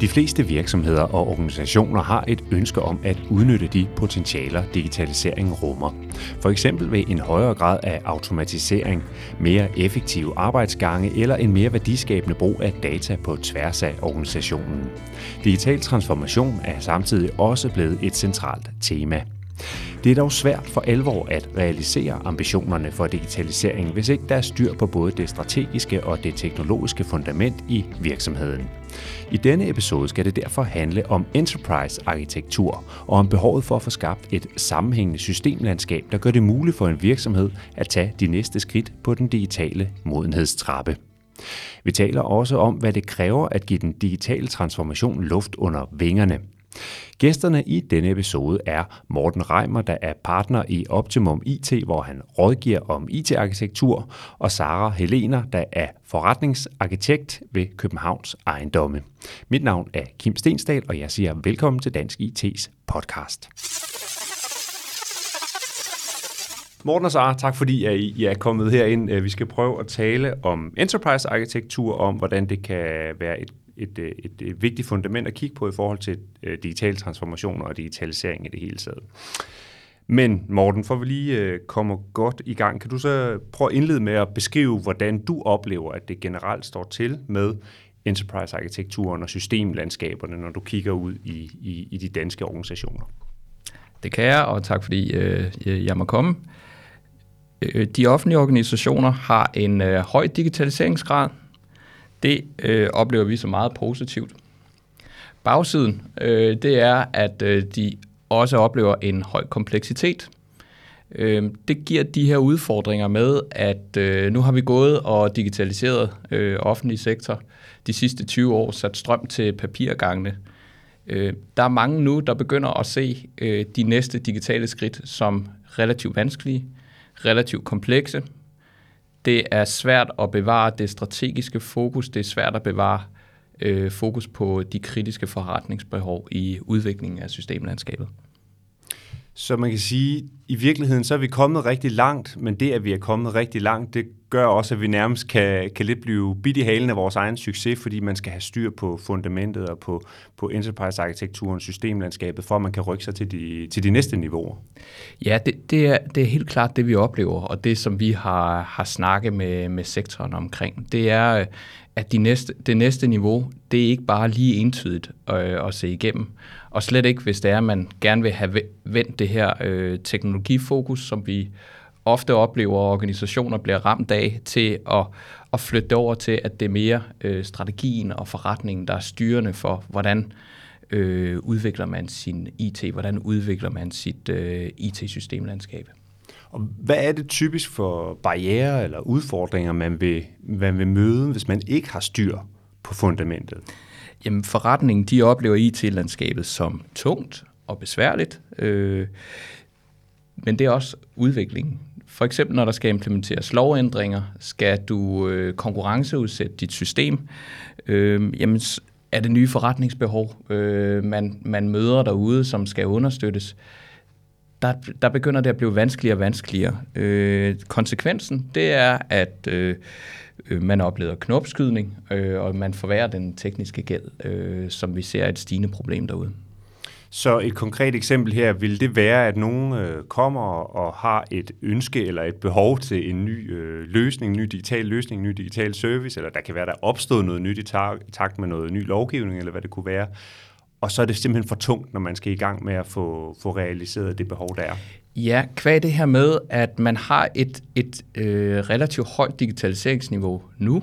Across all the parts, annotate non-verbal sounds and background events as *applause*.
De fleste virksomheder og organisationer har et ønske om at udnytte de potentialer, digitalisering rummer. For eksempel ved en højere grad af automatisering, mere effektive arbejdsgange eller en mere værdiskabende brug af data på tværs af organisationen. Digital transformation er samtidig også blevet et centralt tema. Det er dog svært for alvor at realisere ambitionerne for digitalisering, hvis ikke der er styr på både det strategiske og det teknologiske fundament i virksomheden. I denne episode skal det derfor handle om enterprise-arkitektur og om behovet for at få skabt et sammenhængende systemlandskab, der gør det muligt for en virksomhed at tage de næste skridt på den digitale modenhedstrappe. Vi taler også om, hvad det kræver at give den digitale transformation luft under vingerne – Gæsterne i denne episode er Morten Reimer, der er partner i Optimum IT, hvor han rådgiver om IT-arkitektur, og Sara Helena, der er forretningsarkitekt ved Københavns Ejendomme. Mit navn er Kim Stensdal, og jeg siger velkommen til Dansk IT's podcast. Morten og Sara, tak fordi I er kommet herind. Øh, vi skal prøve at tale om enterprise-arkitektur, om hvordan det kan være et et, øh, et, et vigtigt fundament at kigge på i forhold til øh, digital transformation og digitalisering i det hele taget. Men Morten, for vi lige øh, kommer godt i gang, kan du så prøve at indlede med at beskrive, hvordan du oplever, at det generelt står til med enterprise-arkitekturen og systemlandskaberne, når du kigger ud i, i, i de danske organisationer? Det kan jeg, og tak fordi øh, jeg må komme. Øh, de offentlige organisationer har en øh, høj digitaliseringsgrad, det øh, oplever vi som meget positivt. Bagsiden, øh, det er, at øh, de også oplever en høj kompleksitet. Øh, det giver de her udfordringer med, at øh, nu har vi gået og digitaliseret øh, offentlig sektor de sidste 20 år, sat strøm til papirgangene. Øh, der er mange nu, der begynder at se øh, de næste digitale skridt som relativt vanskelige, relativt komplekse, det er svært at bevare det strategiske fokus, det er svært at bevare øh, fokus på de kritiske forretningsbehov i udviklingen af systemlandskabet. Så man kan sige, i virkeligheden så er vi kommet rigtig langt, men det, at vi er kommet rigtig langt, det gør også, at vi nærmest kan, kan lidt blive bidt i halen af vores egen succes, fordi man skal have styr på fundamentet og på, på enterprise-arkitekturen, systemlandskabet, for at man kan rykke sig til de, til de næste niveauer. Ja, det, det, er, det er helt klart det, vi oplever, og det, som vi har, har snakket med, med sektoren omkring, det er, at de næste, det næste niveau, det er ikke bare lige entydigt øh, at se igennem. Og slet ikke, hvis det er, at man gerne vil have vendt det her øh, teknologifokus, som vi ofte oplever, at organisationer bliver ramt af, til at, at flytte over til, at det er mere øh, strategien og forretningen, der er styrende for, hvordan øh, udvikler man sin IT, hvordan udvikler man sit øh, IT-systemlandskab. Og hvad er det typisk for barriere eller udfordringer, man vil, man vil møde, hvis man ikke har styr på fundamentet? Jamen forretningen, de oplever IT-landskabet som tungt og besværligt, øh, men det er også udviklingen. For eksempel når der skal implementeres lovændringer, skal du øh, konkurrenceudsætte dit system, øh, jamen er det nye forretningsbehov, øh, man, man møder derude, som skal understøttes, der, der begynder det at blive vanskeligere og vanskeligere. Øh, konsekvensen, det er, at øh, øh man oplever knopskydning, øh, og man forværrer den tekniske gæld, øh, som vi ser er et stigende problem derude. Så et konkret eksempel her, vil det være, at nogen øh, kommer og har et ønske eller et behov til en ny øh, løsning, en ny digital løsning, en ny digital service, eller der kan være, der er opstået noget nyt i takt med noget ny lovgivning, eller hvad det kunne være, og så er det simpelthen for tungt, når man skal i gang med at få, få realiseret det behov, der er. Ja, kvad det her med, at man har et, et øh, relativt højt digitaliseringsniveau nu,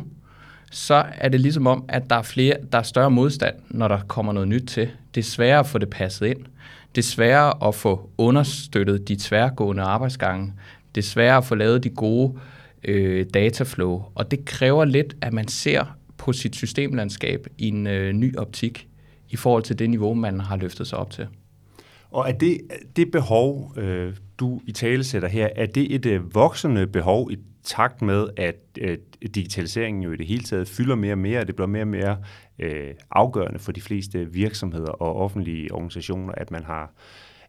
så er det ligesom om, at der er, flere, der er større modstand, når der kommer noget nyt til. Det er sværere at få det passet ind. Det er sværere at få understøttet de tværgående arbejdsgange. Det er sværere at få lavet de gode øh, dataflow. Og det kræver lidt, at man ser på sit systemlandskab i en øh, ny optik i forhold til det niveau, man har løftet sig op til. Og er det, det behov, øh, du i tale sætter her, er det et øh, voksende behov i takt med, at øh, digitaliseringen jo i det hele taget fylder mere og mere, og det bliver mere og mere øh, afgørende for de fleste virksomheder og offentlige organisationer, at man har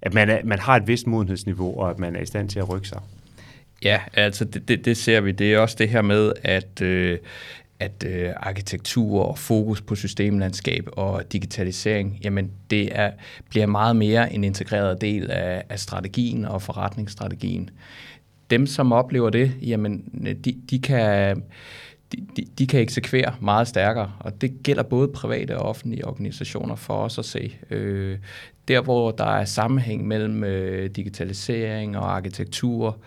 at man, er, man har et vist modenhedsniveau, og at man er i stand til at rykke sig. Ja, altså det, det, det ser vi. Det er også det her med, at, øh, at øh, arkitektur og fokus på systemlandskab og digitalisering, jamen det er, bliver meget mere en integreret del af, af strategien og forretningsstrategien. Dem, som oplever det, jamen øh, de, de kan de, de, kan eksekvere meget stærkere, og det gælder både private og offentlige organisationer for os at se. Øh, der, hvor der er sammenhæng mellem øh, digitalisering og arkitektur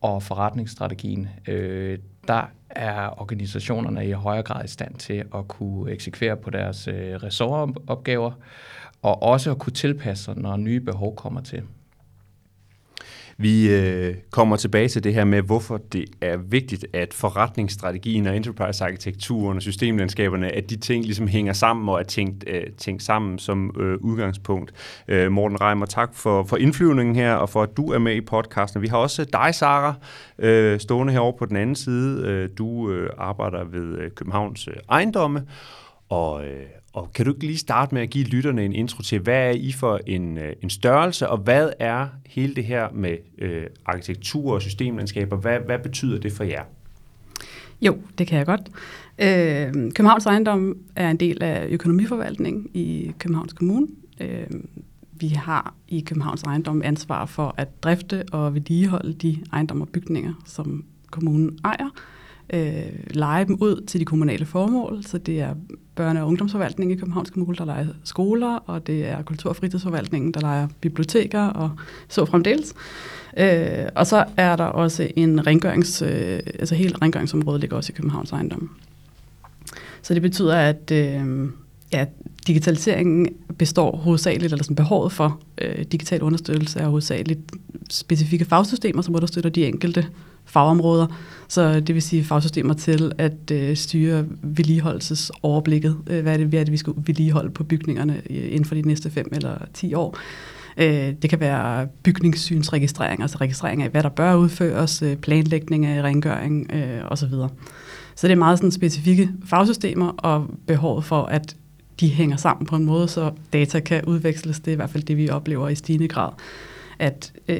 og forretningsstrategien, øh, der er organisationerne i højere grad i stand til at kunne eksekvere på deres øh, ressortopgaver, og også at kunne tilpasse sig, når nye behov kommer til. Vi øh, kommer tilbage til det her med, hvorfor det er vigtigt, at forretningsstrategien og enterprise-arkitekturen og systemlandskaberne, at de ting ligesom hænger sammen og er tænkt, øh, tænkt sammen som øh, udgangspunkt. Øh, Morten Reimer, tak for, for indflyvningen her, og for at du er med i podcasten. Vi har også øh, dig, Sara, øh, stående herovre på den anden side. Øh, du øh, arbejder ved øh, Københavns øh, ejendomme, og, øh, og kan du ikke lige starte med at give lytterne en intro til, hvad er I for en, øh, en størrelse, og hvad er hele det her med øh, arkitektur og systemlandskaber, hvad, hvad betyder det for jer? Jo, det kan jeg godt. Øh, Københavns Ejendom er en del af økonomiforvaltningen i Københavns Kommune. Øh, vi har i Københavns Ejendom ansvar for at drifte og vedligeholde de ejendomme og bygninger, som kommunen ejer øh, øh, lege dem ud til de kommunale formål. Så det er børne- og ungdomsforvaltningen i Københavns Kommune, der leger skoler, og det er kultur- og fritidsforvaltningen, der leger biblioteker og så fremdeles. Øh, og så er der også en rengørings, øh, altså hele rengøringsområdet ligger også i Københavns ejendom. Så det betyder, at øh, ja, digitaliseringen består hovedsageligt, eller sådan behovet for øh, digital understøttelse er hovedsageligt specifikke fagsystemer, som understøtter de enkelte fagområder. Så det vil sige fagsystemer til at øh, styre vedligeholdelsesoverblikket. Øh, hvad, er det, hvad er det, vi skal vedligeholde på bygningerne øh, inden for de næste 5 eller 10 år? Øh, det kan være bygningssynsregistrering, altså registrering af, hvad der bør udføres, øh, planlægning af rengøring øh, osv. Så det er meget sådan specifikke fagsystemer og behovet for, at de hænger sammen på en måde, så data kan udveksles. Det er i hvert fald det, vi oplever i stigende grad. At øh,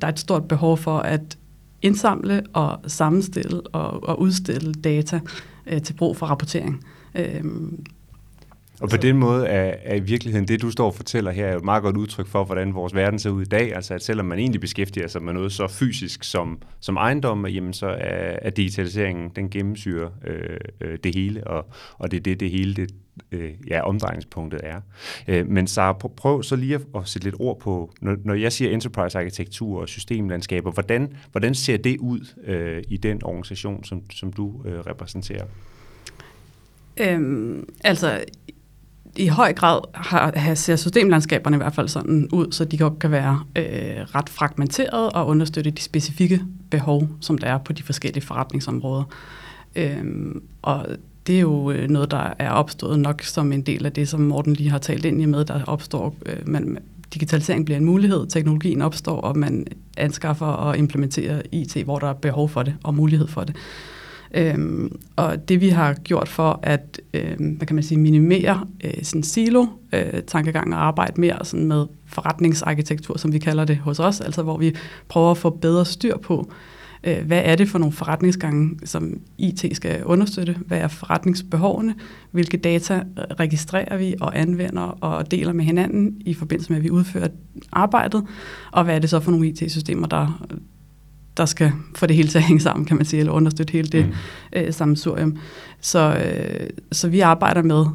der er et stort behov for at indsamle og sammenstille og, og udstille data øh, til brug for rapportering. Øh, og på den måde er, er i virkeligheden det, du står og fortæller her, er et meget godt udtryk for, hvordan vores verden ser ud i dag. Altså at selvom man egentlig beskæftiger sig med noget så fysisk som, som ejendom, jamen så er, er digitaliseringen, den gennemsyrer øh, øh, det hele, og, og det er det, det hele det, øh, ja, omdrejningspunktet er. Øh, men så prøv så lige at, at sætte lidt ord på, når, når jeg siger enterprise-arkitektur og systemlandskaber, hvordan, hvordan ser det ud øh, i den organisation, som, som du øh, repræsenterer? Øhm, altså, i høj grad har, ser systemlandskaberne i hvert fald sådan ud, så de godt kan være øh, ret fragmenteret og understøtte de specifikke behov, som der er på de forskellige forretningsområder. Øhm, og det er jo øh, noget, der er opstået nok som en del af det, som Morten lige har talt ind i med, der opstår, øh, man, digitalisering bliver en mulighed, teknologien opstår, og man anskaffer og implementerer IT, hvor der er behov for det og mulighed for det. Øhm, og det vi har gjort for at øhm, hvad kan man sige, minimere øh, sådan silo øh, tankegang og arbejde mere sådan med forretningsarkitektur, som vi kalder det hos os, altså hvor vi prøver at få bedre styr på, øh, hvad er det for nogle forretningsgange, som IT skal understøtte, hvad er forretningsbehovene, hvilke data registrerer vi og anvender og deler med hinanden i forbindelse med, at vi udfører arbejdet, og hvad er det så for nogle IT-systemer, der, der skal få det hele til at hænge sammen, kan man sige, eller understøtte hele det mm. øh, sammensurium. Så, øh, så vi arbejder med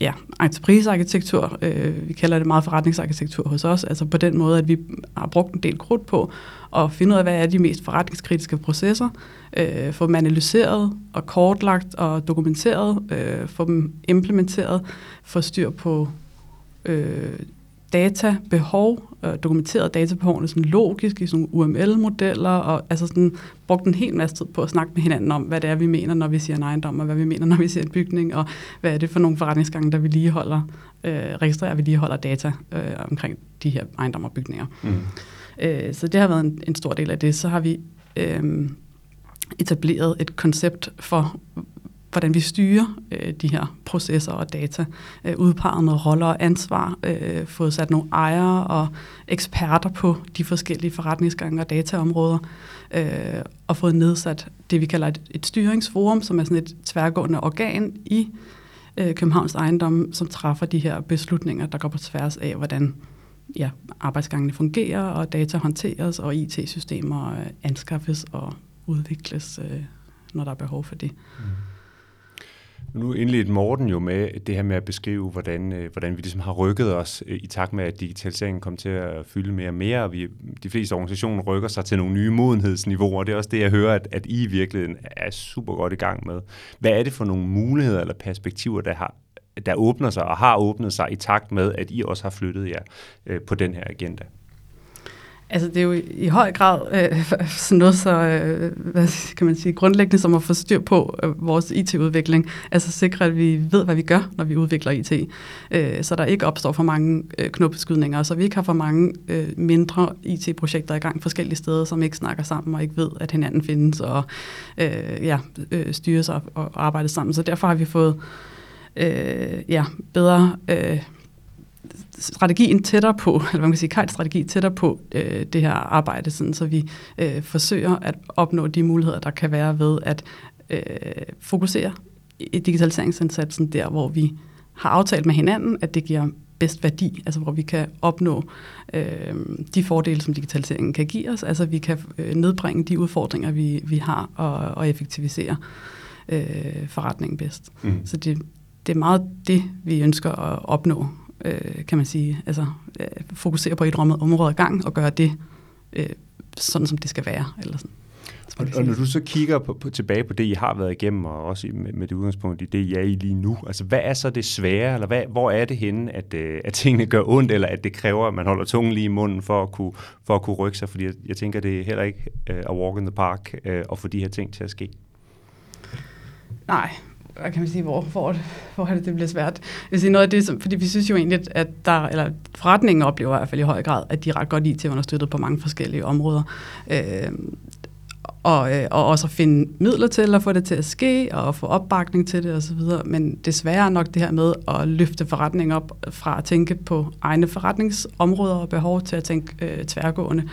ja, entreprisearkitektur, øh, vi kalder det meget forretningsarkitektur hos os, altså på den måde, at vi har brugt en del krudt på at finde ud af, hvad er de mest forretningskritiske processer, øh, få dem analyseret og kortlagt og dokumenteret, øh, få dem implementeret, få styr på øh, databehov, øh, dokumenteret databehovene sådan logisk i sådan UML-modeller, og altså sådan, brugt en hel masse tid på at snakke med hinanden om, hvad det er, vi mener, når vi siger en ejendom, og hvad vi mener, når vi siger en bygning, og hvad er det for nogle forretningsgange, der vi lige holder øh, registrerer og vedligeholder data øh, omkring de her ejendomme og bygninger. Mm. Øh, så det har været en, en stor del af det. Så har vi øh, etableret et koncept for, hvordan vi styrer øh, de her processer og data, øh, udpeget noget roller og ansvar, øh, fået sat nogle ejere og eksperter på de forskellige forretningsgange og dataområder, øh, og fået nedsat det, vi kalder et, et styringsforum, som er sådan et tværgående organ i øh, Københavns ejendom, som træffer de her beslutninger, der går på tværs af, hvordan ja, arbejdsgangene fungerer, og data håndteres, og IT-systemer øh, anskaffes og udvikles, øh, når der er behov for det. Mm. Nu indledte Morten jo med det her med at beskrive, hvordan, øh, hvordan vi ligesom har rykket os øh, i takt med, at digitaliseringen kom til at fylde mere og mere, og vi, de fleste organisationer rykker sig til nogle nye modenhedsniveauer, det er også det, jeg hører, at, at I i virkeligheden er super godt i gang med. Hvad er det for nogle muligheder eller perspektiver, der har der åbner sig og har åbnet sig i takt med, at I også har flyttet jer øh, på den her agenda? Altså det er jo i høj grad øh, *laughs* sådan noget så, øh, hvad kan man sige, grundlæggende som at få styr på øh, vores IT-udvikling. Altså sikre, at vi ved, hvad vi gør, når vi udvikler IT. Øh, så der ikke opstår for mange øh, og så vi ikke har for mange øh, mindre IT-projekter i gang forskellige steder, som ikke snakker sammen og ikke ved, at hinanden findes og øh, ja, øh, styres og, og arbejder sammen. Så derfor har vi fået øh, ja, bedre... Øh, strategien tættere på, eller hvad man kan sige, Kajts strategi tættere på øh, det her arbejde, sådan, så vi øh, forsøger at opnå de muligheder, der kan være ved at øh, fokusere i digitaliseringsindsatsen der, hvor vi har aftalt med hinanden, at det giver bedst værdi, altså hvor vi kan opnå øh, de fordele, som digitaliseringen kan give os, altså vi kan øh, nedbringe de udfordringer, vi, vi har, og, og effektivisere øh, forretningen bedst. Mm. Så det, det er meget det, vi ønsker at opnå øh, kan man sige, altså øh, fokusere på et område ad gang og gøre det øh, sådan, som det skal være. Eller sådan. Og, og når du så kigger på, på, tilbage på det, I har været igennem, og også med, med det udgangspunkt i det, I er i lige nu, altså hvad er så det svære, eller hvad, hvor er det henne, at, øh, at tingene gør ondt, eller at det kræver, at man holder tungen lige i munden for at kunne, for at kunne rykke sig? Fordi jeg, jeg tænker, det er heller ikke uh, a walk in the park uh, at få de her ting til at ske. Nej, hvad kan man sige, hvor, hvor, hvor er det, det bliver svært. Jeg sige, noget af det, som, fordi vi synes jo egentlig, at der, eller forretningen oplever i hvert fald i høj grad, at de er ret godt i til understøttet på mange forskellige områder. Øh, og, øh, og også at finde midler til at få det til at ske, og få opbakning til det osv. Men desværre nok det her med at løfte forretningen op fra at tænke på egne forretningsområder og behov til at tænke øh, tværgående,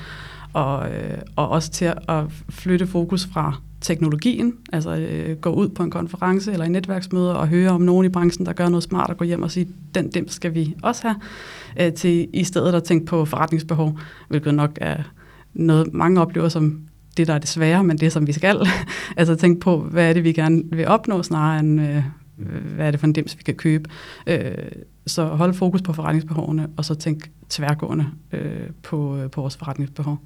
og, øh, og også til at flytte fokus fra teknologien, altså øh, gå ud på en konference eller en netværksmøde og høre om nogen i branchen, der gør noget smart, og gå hjem og sige, den dem skal vi også have, øh, til i stedet at tænke på forretningsbehov, hvilket nok er noget, mange oplever som det, der er det svære, men det, som vi skal. *laughs* altså tænke på, hvad er det, vi gerne vil opnå, snarere end, øh, hvad er det for en dims, vi kan købe. Øh, så hold fokus på forretningsbehovene, og så tænk tværgående øh, på, øh, på vores forretningsbehov.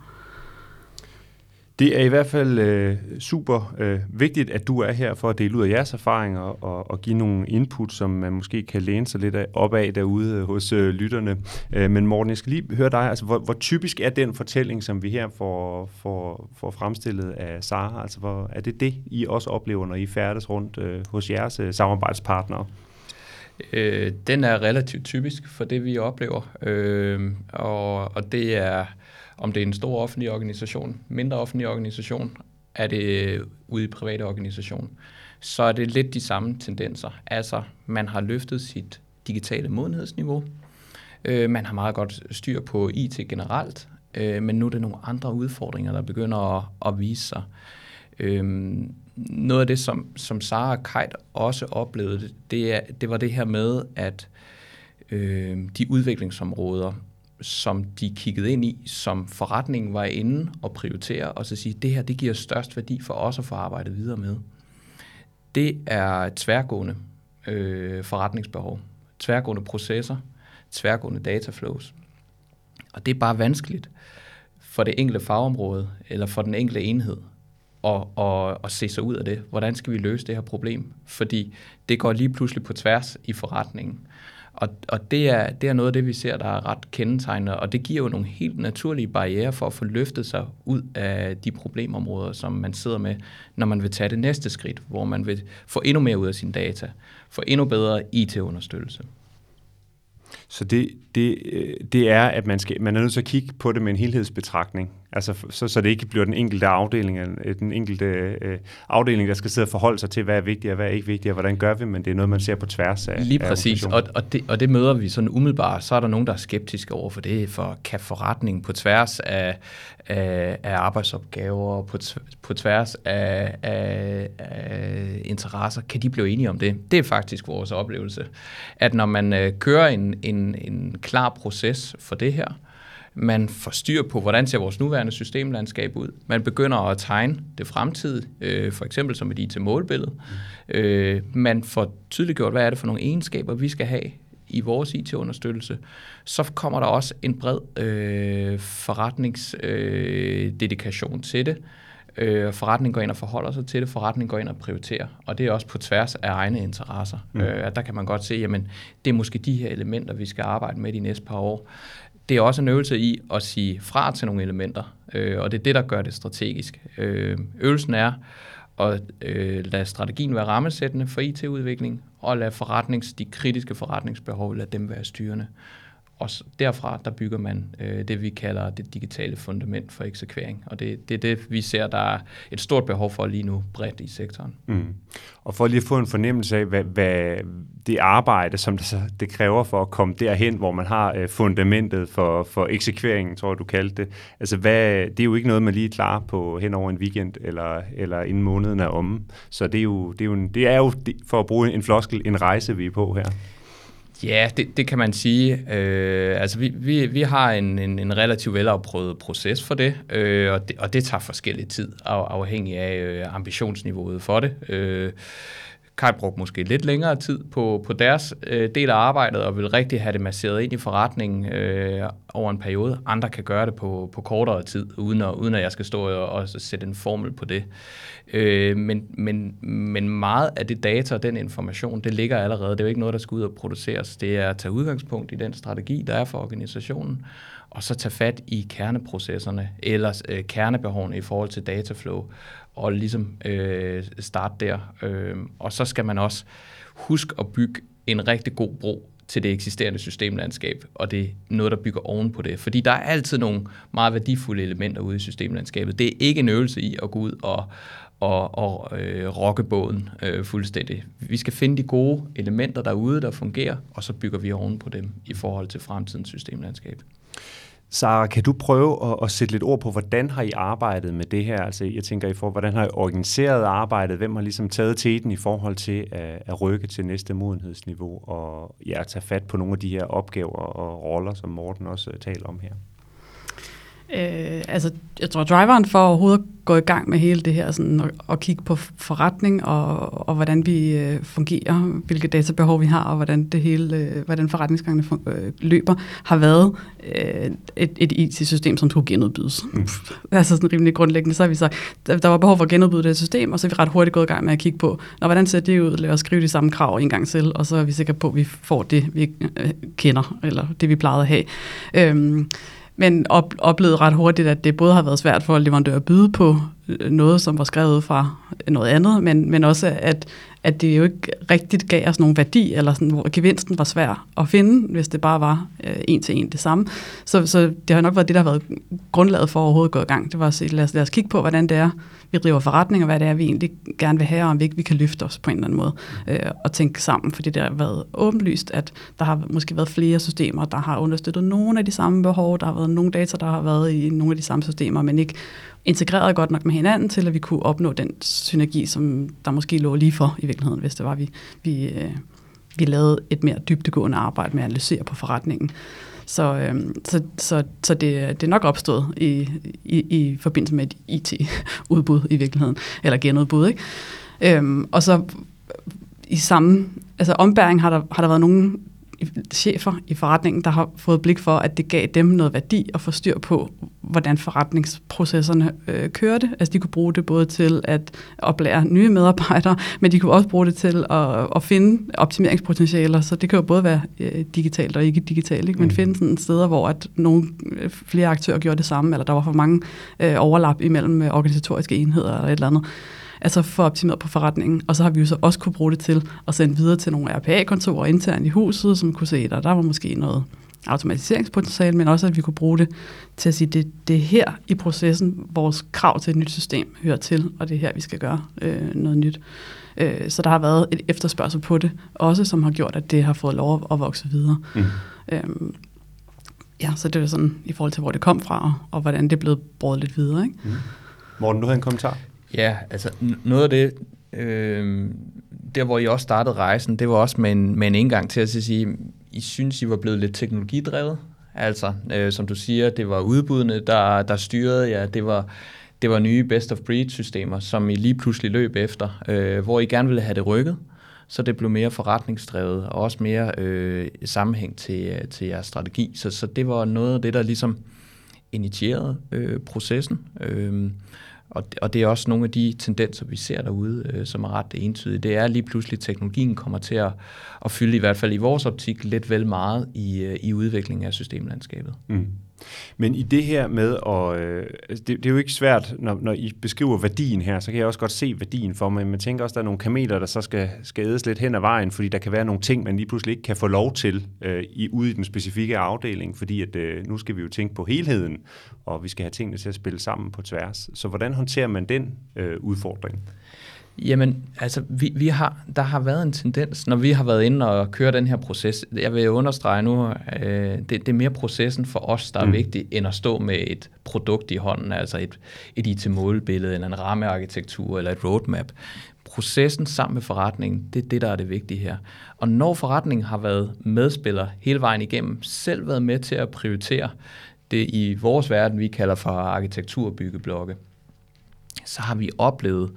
Det er i hvert fald øh, super øh, vigtigt, at du er her for at dele ud af jeres erfaringer og, og give nogle input, som man måske kan læne sig lidt op af derude øh, hos øh, lytterne. Øh, men Morten, jeg skal lige høre dig, altså, hvor, hvor typisk er den fortælling, som vi her får, får, får fremstillet af Sara? Altså, hvor, er det det, I også oplever, når I færdes rundt øh, hos jeres øh, samarbejdspartnere? Øh, den er relativt typisk for det, vi oplever, øh, og, og det er om det er en stor offentlig organisation, mindre offentlig organisation, er det øh, ude i private organisation, så er det lidt de samme tendenser. Altså, man har løftet sit digitale modenhedsniveau, øh, man har meget godt styr på IT generelt, øh, men nu er det nogle andre udfordringer, der begynder at, at vise sig. Øh, noget af det, som, som Sara og Kajt også oplevede, det, er, det var det her med, at øh, de udviklingsområder, som de kiggede ind i, som forretningen var inde og prioritere, og så sige, det her det giver størst værdi for os at få arbejdet videre med. Det er tværgående øh, forretningsbehov, tværgående processer, tværgående dataflows. Og det er bare vanskeligt for det enkelte fagområde, eller for den enkelte enhed, at, at, at se sig ud af det. Hvordan skal vi løse det her problem? Fordi det går lige pludselig på tværs i forretningen. Og, og det, er, det er noget af det, vi ser, der er ret kendetegnende, og det giver jo nogle helt naturlige barriere for at få løftet sig ud af de problemområder, som man sidder med, når man vil tage det næste skridt, hvor man vil få endnu mere ud af sine data, få endnu bedre IT-understøttelse. Så det, det, øh, det er, at man, skal, man er nødt til at kigge på det med en helhedsbetragtning. Altså, så, så det ikke bliver den enkelte afdeling, øh, den enkelte øh, afdeling, der skal sidde og forholde sig til, hvad er vigtigt og hvad er ikke vigtigt, og hvordan gør vi, men det er noget, man ser på tværs af Lige præcis, af og, og, det, og det møder vi sådan umiddelbart. Så er der nogen, der er skeptiske over for det, for kan forretning på tværs af, af, af arbejdsopgaver, på, på tværs af, af, af interesser, kan de blive enige om det? Det er faktisk vores oplevelse, at når man øh, kører en, en, en klar proces for det her, man får styr på, hvordan ser vores nuværende systemlandskab ud. Man begynder at tegne det fremtidige, øh, for eksempel som et IT-målbillede. Øh, man får tydeligt gjort, hvad er det for nogle egenskaber, vi skal have i vores IT-understøttelse. Så kommer der også en bred øh, forretningsdedikation øh, til det. Øh, forretningen går ind og forholder sig til det, forretningen går ind og prioriterer, og det er også på tværs af egne interesser. Mm. Øh, at der kan man godt se, jamen det er måske de her elementer, vi skal arbejde med de næste par år det er også en øvelse i at sige fra til nogle elementer, øh, og det er det, der gør det strategisk. Øh, øvelsen er at øh, lade strategien være rammesættende for IT-udvikling, og lade forretnings, de kritiske forretningsbehov, lade dem være styrende. Og derfra, der bygger man øh, det, vi kalder det digitale fundament for eksekvering. Og det, det er det, vi ser, der er et stort behov for lige nu bredt i sektoren. Mm. Og for lige at få en fornemmelse af, hvad, hvad det arbejde, som det, så, det kræver for at komme derhen, hvor man har øh, fundamentet for, for eksekveringen, tror jeg, du kaldte det. Altså, hvad, det er jo ikke noget, man lige klarer klar på hen over en weekend, eller, eller inden måneden er omme. Så det er jo, det er jo, en, det er jo for at bruge en floskel, en rejse, vi er på her. Ja, det, det kan man sige. Øh, altså vi, vi, vi har en, en, en relativt velafprøvet proces for det, øh, og det, og det tager forskellig tid, af, afhængig af øh, ambitionsniveauet for det. Øh, Kai brugte måske lidt længere tid på, på deres øh, del af arbejdet, og vil rigtig have det masseret ind i forretningen øh, over en periode. Andre kan gøre det på, på kortere tid, uden at, uden at jeg skal stå og, og sætte en formel på det. Øh, men, men, men meget af det data og den information, det ligger allerede. Det er jo ikke noget, der skal ud og produceres. Det er at tage udgangspunkt i den strategi, der er for organisationen, og så tage fat i kerneprocesserne, eller øh, kernebehovene i forhold til dataflow, og ligesom øh, starte der. Øh, og så skal man også huske at bygge en rigtig god bro til det eksisterende systemlandskab, og det er noget, der bygger oven på det. Fordi der er altid nogle meget værdifulde elementer ude i systemlandskabet. Det er ikke en øvelse i at gå ud og, og, og øh, rokke båden øh, fuldstændig. Vi skal finde de gode elementer derude, der fungerer, og så bygger vi oven på dem i forhold til fremtidens systemlandskab. Sara, kan du prøve at, at sætte lidt ord på, hvordan har I arbejdet med det her? Altså, jeg tænker, I for, hvordan har I organiseret arbejdet? Hvem har ligesom taget teten i forhold til at, at rykke til næste modenhedsniveau og ja, at tage fat på nogle af de her opgaver og roller, som Morten også øh, taler om her? Øh, altså, jeg tror, driveren for overhovedet at gå i gang med hele det her, sådan, og, og kigge på forretning, og, og hvordan vi øh, fungerer, hvilke databehov vi har, og hvordan det hele, øh, hvordan forretningsgangene fun- øh, løber, har været øh, et, et IT-system, som skulle genudbydes. Mm. *laughs* Altså sådan rimelig grundlæggende, så har vi sagt, der, der var behov for at genudbyde det system, og så er vi ret hurtigt gået i gang med at kigge på, når, hvordan ser det ud, lad os skrive de samme krav en gang til, og så er vi sikre på, at vi får det, vi øh, kender, eller det, vi plejede at have. Øh, men op, oplevede ret hurtigt, at det både har været svært for leverandører at byde på øh, noget, som var skrevet fra noget andet, men, men også, at, at det jo ikke rigtigt gav os nogen værdi, eller sådan, hvor gevinsten var svær at finde, hvis det bare var øh, en til en det samme. Så, så det har nok været det, der har været grundlaget for at overhovedet gå i gang. Det var at lad os, lad os kigge på, hvordan det er, vi driver forretning, og hvad det er, vi egentlig gerne vil have, og om vi ikke vi kan løfte os på en eller anden måde, øh, og tænke sammen, fordi det har været åbenlyst, at der har måske været flere systemer, der har understøttet nogle af de samme behov, der har været nogle data, der har været i nogle af de samme systemer, men ikke integreret godt nok med hinanden, til at vi kunne opnå den synergi, som der måske lå lige for i virkeligheden, hvis det var, vi, vi, øh, vi lavede et mere dybdegående arbejde med at analysere på forretningen. Så, øh, så, så, så det, det er nok opstået i, i, i forbindelse med et IT-udbud i virkeligheden, eller genudbud. Ikke? Øhm, og så i samme altså ombæring har der, har der været nogle chefer i forretningen, der har fået blik for, at det gav dem noget værdi at få styr på, hvordan forretningsprocesserne øh, kørte. Altså de kunne bruge det både til at oplære nye medarbejdere, men de kunne også bruge det til at, at finde optimeringspotentialer, så det kan jo både være øh, digitalt og ikke digitalt, ikke? men mm. finde sådan steder, hvor at nogle øh, flere aktører gjorde det samme, eller der var for mange øh, overlap imellem øh, organisatoriske enheder eller et eller andet altså få optimeret på forretningen. Og så har vi jo så også kunne bruge det til at sende videre til nogle RPA-kontorer internt i huset, som kunne se, at der var måske noget automatiseringspotentiale, men også at vi kunne bruge det til at sige, at det, det er her i processen, vores krav til et nyt system hører til, og det er her, vi skal gøre øh, noget nyt. Øh, så der har været et efterspørgsel på det, også som har gjort, at det har fået lov at vokse videre. Mm. Øhm, ja, så det er sådan i forhold til, hvor det kom fra, og hvordan det er blevet brugt lidt videre. Ikke? Mm. Morten, du havde en kommentar? Ja, altså noget af det, øh, der hvor I også startede rejsen, det var også med en, med en indgang til at sige, I synes, I var blevet lidt teknologidrevet. Altså, øh, som du siger, det var udbudene, der, der styrede jer. Ja, det var, det var nye best-of-breed-systemer, som I lige pludselig løb efter, øh, hvor I gerne ville have det rykket, så det blev mere forretningsdrevet, og også mere øh, sammenhæng til, øh, til jeres strategi. Så, så det var noget af det, der ligesom initierede øh, processen. Øh, og, og det er også nogle af de tendenser, vi ser derude, øh, som er ret entydige. Det er lige pludselig, at teknologien kommer til at, at fylde, i hvert fald i vores optik, lidt vel meget i, øh, i udviklingen af systemlandskabet. Mm. Men i det her med, at, øh, altså, det, det er jo ikke svært, når, når I beskriver værdien her, så kan jeg også godt se værdien for mig. Men tænker også, at der er nogle kameler, der så skal, skal ædes lidt hen ad vejen, fordi der kan være nogle ting, man lige pludselig ikke kan få lov til øh, i, ude i den specifikke afdeling, fordi at, øh, nu skal vi jo tænke på helheden, og vi skal have tingene til at spille sammen på tværs. Så hvordan håndterer man den øh, udfordring? Jamen, altså, vi, vi har, der har været en tendens, når vi har været inde og køre den her proces. Jeg vil understrege nu, øh, det, det er mere processen for os, der er mm. vigtig, end at stå med et produkt i hånden, altså et, et IT-målbillede, eller en rammearkitektur, eller et roadmap. Processen sammen med forretningen, det er det, der er det vigtige her. Og når forretningen har været medspiller hele vejen igennem, selv været med til at prioritere det i vores verden, vi kalder for arkitekturbyggeblokke, så har vi oplevet,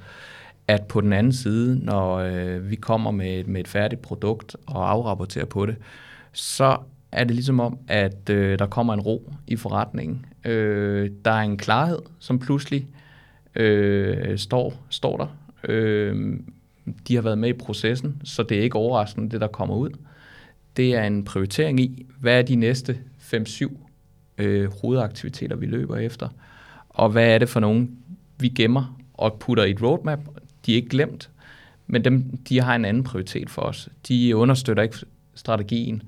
at på den anden side, når øh, vi kommer med, med et færdigt produkt og afrapporterer på det, så er det ligesom om, at øh, der kommer en ro i forretningen. Øh, der er en klarhed, som pludselig øh, står, står der. Øh, de har været med i processen, så det er ikke overraskende, det der kommer ud. Det er en prioritering i, hvad er de næste 5-7 øh, hovedaktiviteter, vi løber efter, og hvad er det for nogen, vi gemmer og putter i et roadmap, de er ikke glemt, men dem, de har en anden prioritet for os. De understøtter ikke strategien.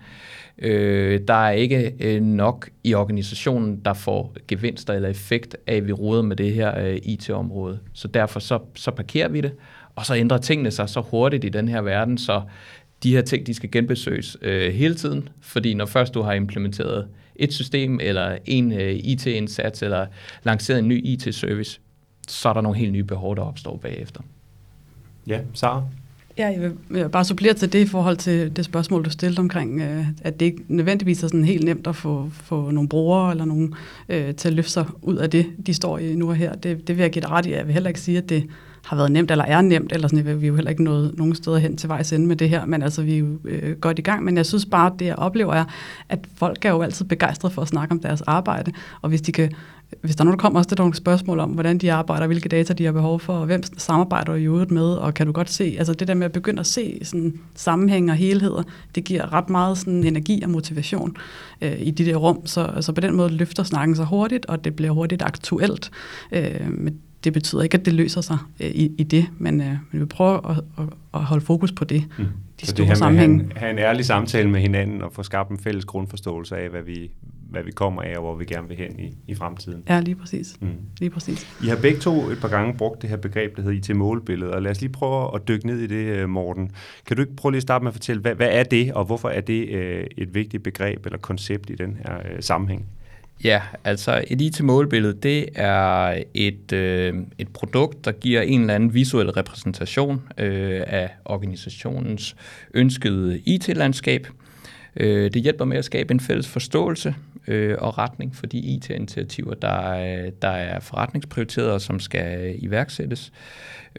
Øh, der er ikke øh, nok i organisationen, der får gevinster eller effekt af, at vi roder med det her øh, IT-område. Så derfor så, så parkerer vi det, og så ændrer tingene sig så hurtigt i den her verden, så de her ting, de skal genbesøges øh, hele tiden, fordi når først du har implementeret et system, eller en øh, IT-indsats, eller lanceret en ny IT-service, så er der nogle helt nye behov, der opstår bagefter. Ja, Sara? Ja, jeg vil, jeg vil bare supplere til det i forhold til det spørgsmål, du stillede omkring, øh, at det ikke nødvendigvis er sådan helt nemt at få, få nogle brugere eller nogen øh, til at løfte sig ud af det, de står i nu og her. Det, det vil jeg give dig ret i. Jeg vil heller ikke sige, at det har været nemt eller er nemt, eller sådan, vi er jo heller ikke nået nogen steder hen til vejs ende med det her, men altså vi er jo øh, godt i gang. Men jeg synes bare, at det jeg oplever er, at folk er jo altid begejstrede for at snakke om deres arbejde, og hvis de kan hvis der er nogen, der kommer også til nogle spørgsmål om, hvordan de arbejder, hvilke data de har behov for, og hvem samarbejder i øvrigt med, og kan du godt se, altså det der med at begynde at se sådan sammenhæng og helheder, det giver ret meget sådan energi og motivation øh, i de der rum, så altså på den måde løfter snakken sig hurtigt, og det bliver hurtigt aktuelt. Øh, men det betyder ikke, at det løser sig øh, i, i det, men, øh, men vi prøver at, at, at holde fokus på det. Mm. De så det her at have en, have en ærlig samtale med hinanden og få skabt en fælles grundforståelse af, hvad vi, hvad vi kommer af, og hvor vi gerne vil hen i, i fremtiden. Ja, lige præcis. Mm. lige præcis. I har begge to et par gange brugt det her begreb, der hedder IT-målbillede, og lad os lige prøve at dykke ned i det, øh, Morten. Kan du ikke prøve lige at starte med at fortælle, hvad, hvad er det, og hvorfor er det øh, et vigtigt begreb eller koncept i den her øh, sammenhæng? Ja, altså et IT-målbillede, det er et, øh, et produkt, der giver en eller anden visuel repræsentation øh, af organisationens ønskede IT-landskab. Øh, det hjælper med at skabe en fælles forståelse øh, og retning for de IT-initiativer, der, øh, der er forretningsprioriteret og som skal iværksættes.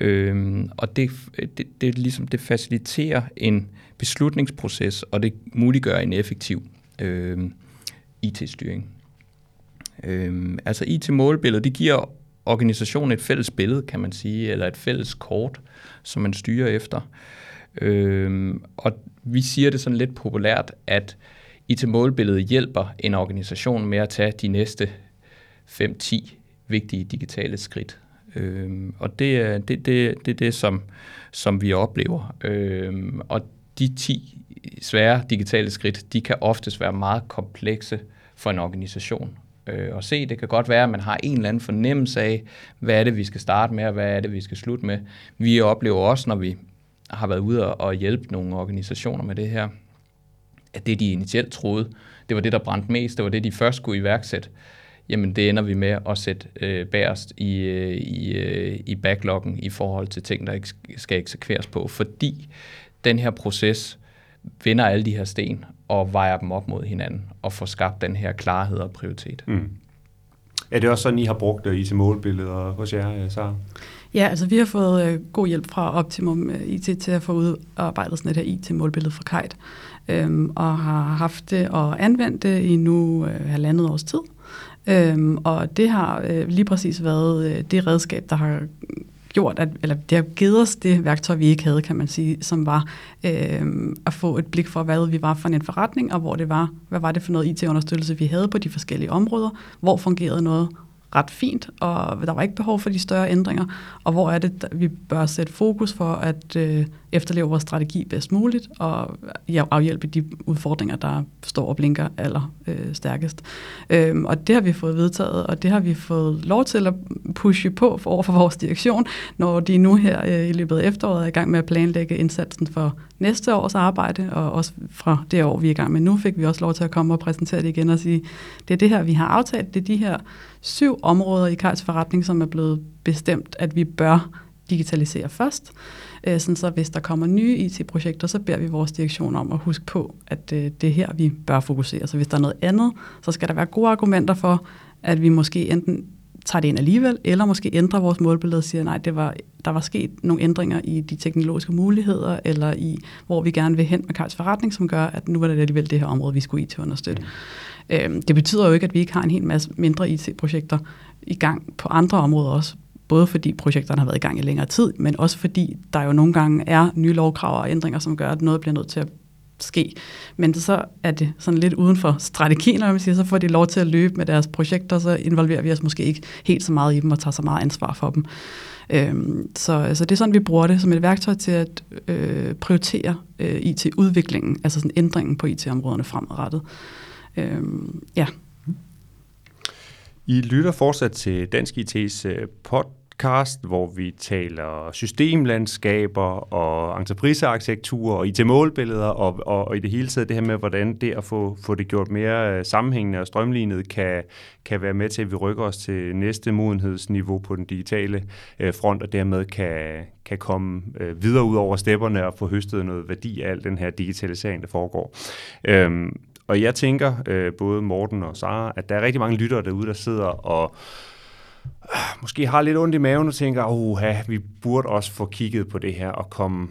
Øh, og det, det, det, ligesom, det faciliterer en beslutningsproces, og det muliggør en effektiv øh, IT-styring. Øh, altså IT-målbilledet, det giver organisationen et fælles billede, kan man sige, eller et fælles kort, som man styrer efter. Øh, og vi siger det sådan lidt populært, at IT-målbilledet hjælper en organisation med at tage de næste 5-10 vigtige digitale skridt. Øhm, og det er det, det, det, det som, som vi oplever. Øhm, og de 10 svære digitale skridt, de kan oftest være meget komplekse for en organisation øh, at se. Det kan godt være, at man har en eller anden fornemmelse af, hvad er det, vi skal starte med, og hvad er det, vi skal slutte med. Vi oplever også, når vi har været ude og hjælpe nogle organisationer med det her, at det, de initielt troede, det var det, der brændte mest, det var det, de først skulle iværksætte, jamen det ender vi med at sætte øh, bærest i, øh, i, øh, i backloggen i forhold til ting, der ikke skal eksekveres på, fordi den her proces vender alle de her sten og vejer dem op mod hinanden og får skabt den her klarhed og prioritet. Mm. Er det også sådan, I har brugt det i målbilleder hos jer, Sara? Ja, altså vi har fået øh, god hjælp fra Optimum øh, IT til at få udarbejdet sådan et her IT-målbillede fra Kite, øhm, og har haft det og anvendt det i nu øh, halvandet års tid. Øhm, og det har øh, lige præcis været øh, det redskab, der har gjort, at, eller det har givet os det værktøj, vi ikke havde, kan man sige, som var øh, at få et blik for, hvad vi var for en forretning, og hvor det var, hvad var det for noget IT-understøttelse, vi havde på de forskellige områder, hvor fungerede noget, ret fint, og der var ikke behov for de større ændringer, og hvor er det, vi bør sætte fokus for at øh, efterleve vores strategi bedst muligt, og øh, ja, afhjælpe de udfordringer, der står og blinker aller øh, stærkest. Øhm, og det har vi fået vedtaget, og det har vi fået lov til at pushe på for, over for vores direktion, når de nu her øh, i løbet af efteråret er i gang med at planlægge indsatsen for næste års arbejde, og også fra det år, vi er i gang med nu, fik vi også lov til at komme og præsentere det igen og sige, det er det her, vi har aftalt, det er de her syv områder i Kajs forretning, som er blevet bestemt, at vi bør digitalisere først. Øh, sådan så hvis der kommer nye IT-projekter, så beder vi vores direktion om at huske på, at øh, det er her, vi bør fokusere. Så hvis der er noget andet, så skal der være gode argumenter for, at vi måske enten tager det ind alligevel, eller måske ændrer vores målbillede og siger, nej, det var, der var sket nogle ændringer i de teknologiske muligheder, eller i, hvor vi gerne vil hen med Karls forretning, som gør, at nu var det alligevel det her område, vi skulle IT-understøtte. Mm. Øhm, det betyder jo ikke, at vi ikke har en hel masse mindre IT-projekter i gang på andre områder også, både fordi projekterne har været i gang i længere tid, men også fordi der jo nogle gange er nye lovkrav og ændringer, som gør, at noget bliver nødt til at ske. Men så er det sådan lidt uden for strategien, når man siger, så får de lov til at løbe med deres projekter, så involverer vi os måske ikke helt så meget i dem og tager så meget ansvar for dem. Øhm, så, så det er sådan, vi bruger det som et værktøj til at øh, prioritere øh, IT-udviklingen, altså sådan ændringen på IT-områderne fremadrettet. Øhm, ja. I lytter fortsat til Dansk IT's øh, pod podcast, hvor vi taler systemlandskaber og entreprisearkitektur og IT-målbilleder og, og, og i det hele taget det her med, hvordan det at få, få det gjort mere øh, sammenhængende og strømlignet kan, kan være med til, at vi rykker os til næste modenhedsniveau på den digitale øh, front, og dermed kan, kan komme øh, videre ud over stepperne og få høstet noget værdi af al den her digitalisering, der foregår. Øhm, og jeg tænker, øh, både Morten og Sara, at der er rigtig mange lyttere derude, der sidder og måske har lidt ondt i maven og tænker, oha, vi burde også få kigget på det her og komme,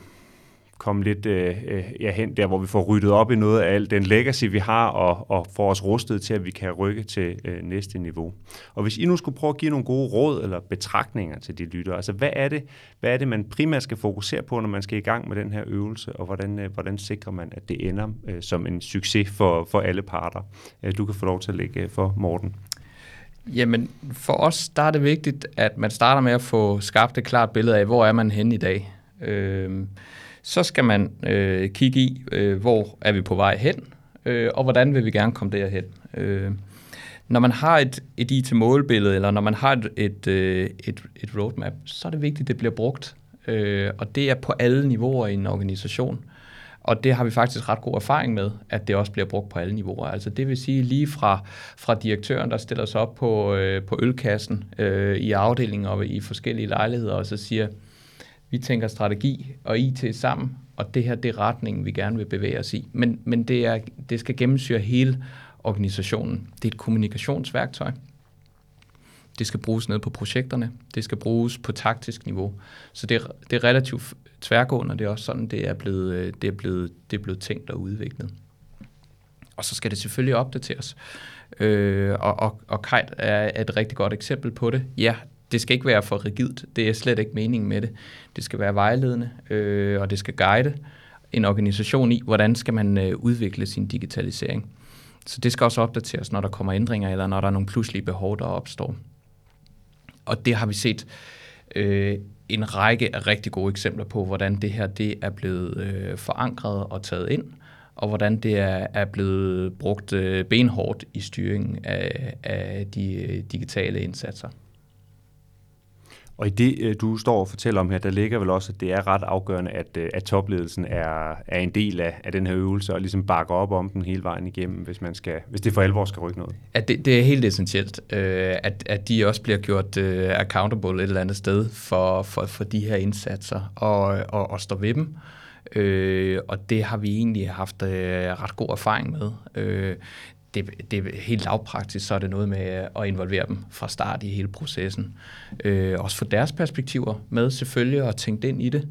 komme lidt øh, øh, ja, hen der, hvor vi får ryddet op i noget af al den legacy, vi har, og, og får os rustet til, at vi kan rykke til øh, næste niveau. Og hvis I nu skulle prøve at give nogle gode råd eller betragtninger til de lyttere, altså hvad er det, hvad er det man primært skal fokusere på, når man skal i gang med den her øvelse, og hvordan, øh, hvordan sikrer man, at det ender øh, som en succes for, for alle parter? Øh, du kan få lov til at lægge øh, for Morten. Jamen, for os der er det vigtigt, at man starter med at få skabt et klart billede af, hvor er man henne i dag. Øh, så skal man øh, kigge i, øh, hvor er vi på vej hen, øh, og hvordan vil vi gerne komme derhen. Øh, når man har et, et IT-målbillede, eller når man har et, et, øh, et, et roadmap, så er det vigtigt, at det bliver brugt. Øh, og det er på alle niveauer i en organisation. Og det har vi faktisk ret god erfaring med, at det også bliver brugt på alle niveauer. Altså det vil sige lige fra, fra direktøren, der stiller sig op på, øh, på ølkassen øh, i afdelingen og i forskellige lejligheder, og så siger, vi tænker strategi og IT sammen, og det her det er retningen, vi gerne vil bevæge os i. Men, men det, er, det skal gennemsyre hele organisationen. Det er et kommunikationsværktøj. Det skal bruges ned på projekterne. Det skal bruges på taktisk niveau. Så det er, det er relativt tværgående, det er også sådan, det er blevet, øh, det er blevet, det er blevet tænkt og udviklet. Og så skal det selvfølgelig opdateres. Øh, og, og, og Kite er et rigtig godt eksempel på det. Ja, det skal ikke være for rigidt. Det er slet ikke meningen med det. Det skal være vejledende, øh, og det skal guide en organisation i, hvordan skal man øh, udvikle sin digitalisering. Så det skal også opdateres, når der kommer ændringer, eller når der er nogle pludselige behov, der opstår. Og det har vi set øh, en række af rigtig gode eksempler på, hvordan det her det er blevet øh, forankret og taget ind, og hvordan det er, er blevet brugt øh, benhårdt i styringen af, af de øh, digitale indsatser. Og i det, øh, du står og fortæller om her, der ligger vel også, at det er ret afgørende, at, øh, at topledelsen er, er en del af, af den her øvelse, og ligesom bakker op om den hele vejen igennem, hvis, man skal, hvis det for alvor skal rykke noget. At det, det er helt essentielt, øh, at, at de også bliver gjort øh, accountable et eller andet sted for, for, for de her indsatser, og, og, og står ved dem. Øh, og det har vi egentlig haft øh, ret god erfaring med. Øh, det, det er helt lavpraktisk, så er det noget med at involvere dem fra start i hele processen. Øh, også få deres perspektiver med selvfølgelig og tænke ind i det.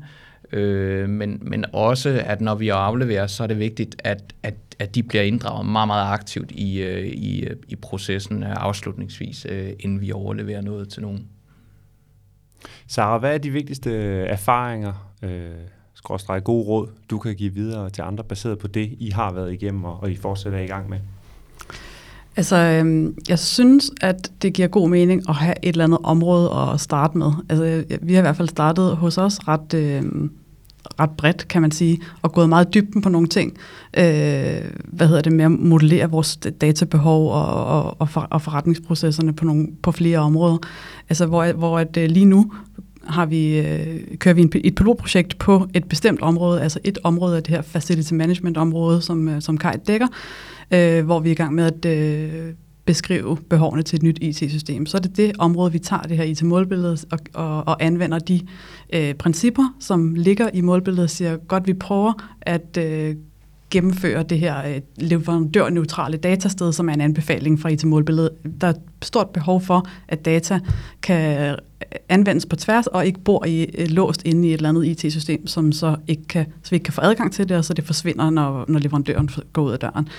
Øh, men, men også, at når vi afleverer, så er det vigtigt, at, at, at de bliver inddraget meget, meget aktivt i, øh, i, øh, i processen øh, afslutningsvis, inden vi overleverer noget til nogen. Sara, hvad er de vigtigste erfaringer, øh, skråstrej gode råd, du kan give videre til andre, baseret på det, I har været igennem, og, og I fortsætter i gang med? Altså, øhm, jeg synes, at det giver god mening at have et eller andet område at starte med. Altså, vi har i hvert fald startet hos os ret, øh, ret bredt, kan man sige, og gået meget dybden på nogle ting. Øh, hvad hedder det med at modellere vores databehov og, og, og, for, og forretningsprocesserne på, nogle, på flere områder. Altså, hvor, hvor at, øh, lige nu har vi, øh, kører vi en, et pilotprojekt på et bestemt område, altså et område af det her facility management område, som, øh, som Kai dækker, øh, hvor vi er i gang med at øh, beskrive behovene til et nyt IT-system. Så er det det område, vi tager det her IT-målbillede og, og, og anvender de øh, principper, som ligger i målbilledet og siger, godt vi prøver at øh, gennemføre det her øh, leverandørneutrale datasted, som er en anbefaling fra IT-målbilledet. Der er stort behov for, at data kan anvendes på tværs, og ikke bor i, øh, låst inde i et eller andet IT-system, som så ikke kan, så vi ikke kan få adgang til det, og så det forsvinder, når, når leverandøren går ud af døren.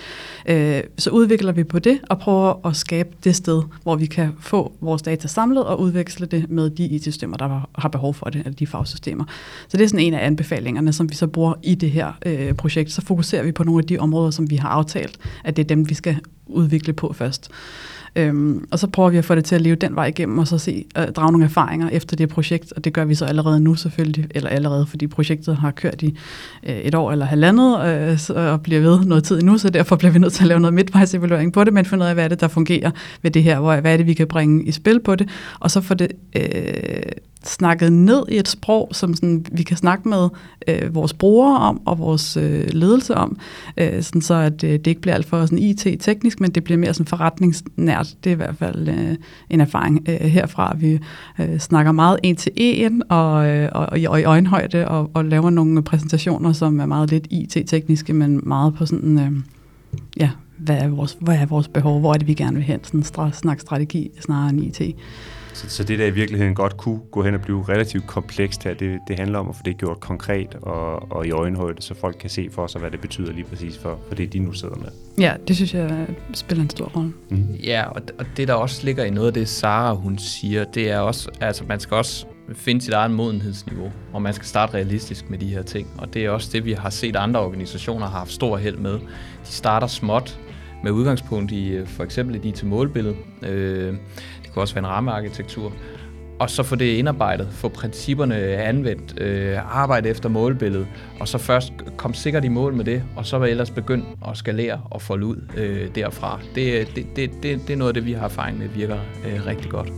Øh, så udvikler vi på det, og prøver at skabe det sted, hvor vi kan få vores data samlet, og udveksle det med de IT-systemer, der har behov for det, eller de fagsystemer. Så det er sådan en af anbefalingerne, som vi så bruger i det her øh, projekt. Så fokuserer vi på nogle af de områder, som vi har aftalt, at det er dem, vi skal udvikle på først. Øhm, og så prøver vi at få det til at leve den vej igennem, og så se, øh, drage nogle erfaringer efter det projekt, og det gør vi så allerede nu selvfølgelig, eller allerede, fordi projektet har kørt i øh, et år eller halvandet, øh, så, og bliver ved noget tid endnu, så derfor bliver vi nødt til at lave noget midtvejsevaluering på det, men finde ud af, hvad er det, der fungerer ved det her, hvor, hvad er det, vi kan bringe i spil på det, og så få det øh, snakket ned i et sprog, som sådan, vi kan snakke med øh, vores brugere om, og vores øh, ledelse om, øh, sådan så at øh, det ikke bliver alt for sådan IT-teknisk, men det bliver mere sådan forretningsnært. Det er i hvert fald øh, en erfaring øh, herfra. Vi øh, snakker meget en til en, og, øh, og, og i øjenhøjde, og, og laver nogle præsentationer, som er meget lidt IT-tekniske, men meget på sådan, øh, ja, hvad er, vores, hvad er vores behov, hvor er det, vi gerne vil hen, sådan en snak strategi snarere end IT. Så, så det der i virkeligheden godt kunne gå hen og blive relativt komplekst her, det, det handler om at få det gjort konkret og, og i øjenhøjde, så folk kan se for sig, hvad det betyder lige præcis for, for det, de nu sidder med. Ja, det synes jeg spiller en stor rolle. Mm. Ja, og, og det der også ligger i noget af det, Sara hun siger, det er også, altså man skal også finde sit eget modenhedsniveau, og man skal starte realistisk med de her ting. Og det er også det, vi har set andre organisationer har haft stor held med. De starter småt med udgangspunkt i for eksempel et IT-målbillede. Øh, det kunne også være en rammearkitektur. Og så få det indarbejdet, få principperne anvendt, øh, arbejde efter målbilledet, og så først komme sikkert i mål med det, og så vil ellers begynde at skalere og folde ud øh, derfra. Det, øh, det, det, det, det er noget af det, vi har erfaring med, virker øh, rigtig godt.